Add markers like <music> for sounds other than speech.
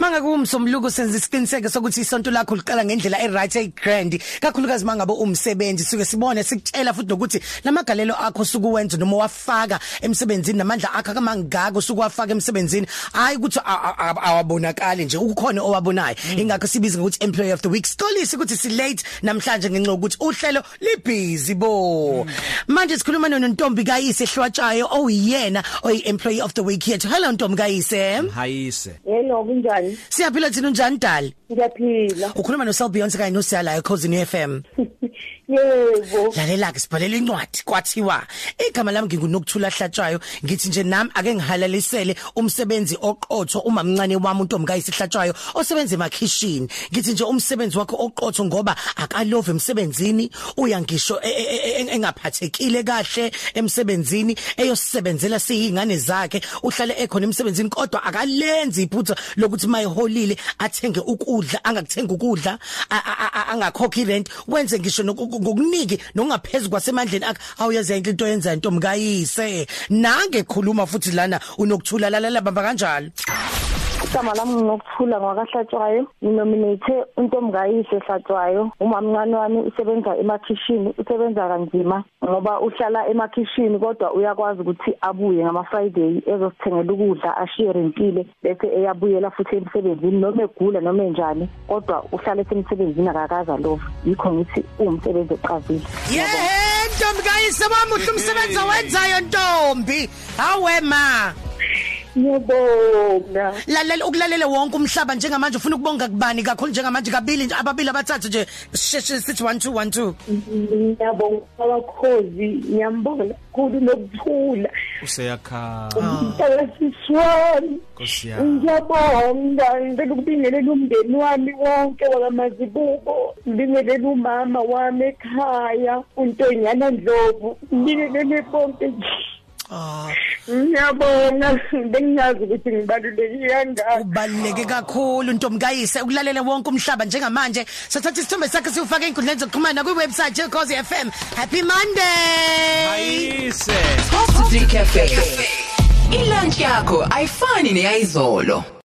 Manga kumsomluko senza isiqiniseke sokuthi isonto lakho liqala ngendlela eright egrand. Kakhulukazi mangabe umsebenzi suke sibone sikutshela futhi nokuthi lamagalelo akho sukuwenza noma wafaka emsebenzini namandla akho kamangaka sukuwafaka emsebenzini hayi ukuthi awabonakali nje ukukhona owabonayo. Ingakho sibiza ngokuthi employee of the week. Stolisi ukuthi si late namhlanje ngenxa ukuthi uhlelo libusy bo. Manje sikhuluma nontombi kayise ehlwatshayo oyiyena oyi employee of the week yethu. Hello ntombi kayise. Hayise Hello kunjani? Siyaphila thina unjani dali? Ngiyaphila. ukhuluma no Sel Beyonce kanye no Siyala eCozini FM <laughs> Yebo. lalela ke sibhalela incwadi kwathiwa igama lami ngingunokuthula hlatshwayo ngithi nje nami ake ngihalalisele umsebenzi oqotho uma mncane wami untombi kayisihlatshwayo osebenza emakhishini ngithi nje umsebenzi wakhe oqotho ngoba akalove emsebenzini uya ngisho e- e- e- engaphathekile kahle emsebenzini eyosebenzela siyingane zakhe uhlale ekhona emsebenzini kodwa akalenzi iphutha lokuthi mayiholile athenge ukudla angakuthenga ukudla angakhokhi rent wenze ngisho noku- ngokuniki nokungaphezulu kwasemandleni akhe awuyazi into into yenza intombi kayise nange khuluma futhi lana unokuthula lalela bamba kanjalo. Igama lami nginokuthula ngwakahlatshwayo. Nginominate untombikayise ehlatshwayo. Umamncane wami usebenza emakhishini, usebenza kanzima ngoba uhlala emakhishini kodwa uyakwazi ukuthi abuye ngama Friday ezosithengela ukudla ashare impilo bese eyabuyela futhi emsebenzini noma egula noma enjani kodwa uhlala esemsebenzini akakaza love. Yikho ngithi umsebenzi oqavile. yeah ntombi kayise wamuhle umsebenzi owenzayo ntombi hawe ma Ngiyabonga. lalela ukulalela wonke umhlaba njengamanje ufuna ukubonga kubani kakhulu njengamanje kabili nje ababili abathathu nje sheshe sithi 1 2 1 2 ngiyabonga abakhozi ngiyambonga kakhulu nokuthula. Useyakhala umntakasiswami Nkosi yami. ngiyabonga. Ngicela ukubingelela umndeni wami wonke wakamazibuko ngibingelele umama wami ekhaya untonyana ndlovu ngibingelele bonke nje. ah ngiyabonga bengingazi ukuthi ngibalulekile kangaka. Ubaluleke kakhulu ntombi kayise ukulalela wonke umhlaba njengamanje. Sathatha isithombe sakhe siwufaka einkundleni zokuxhumana kwiwebsite yeCozi FM happy monday! Hayise Coffee Cafe. Ilunch yakho ayifani neyizolo.